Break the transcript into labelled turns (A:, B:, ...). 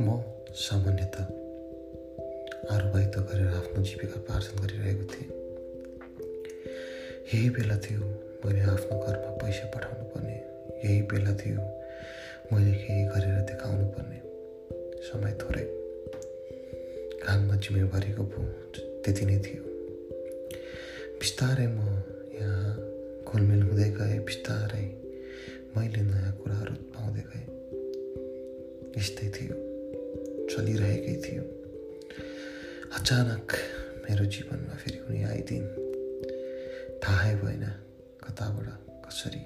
A: म सामान्यत आरुबाहित गरेर आफ्नो जीविका पार्जन गरिरहेको थिएँ। यही बेला थियो मैले आफ्नो घरमा पैसा पठाउनु पर्ने। यही बेला थियो मैले केही गरेर देखाउनु पर्ने। समय थोरै काममा जिम्मेवारीको बोझ त्यति नै थियो। बिस्तारै म यहाँ घुलमिल हुँदै गएँ। बिस्तारै मैले नयाँ कुराहरू पाउँदै गएँ। यस्तै थियो। चलिरहेकै थियो अचानक मेरो जीवनमा फेरि उनी आइदिन्। थाहै भएन कताबाट कसरी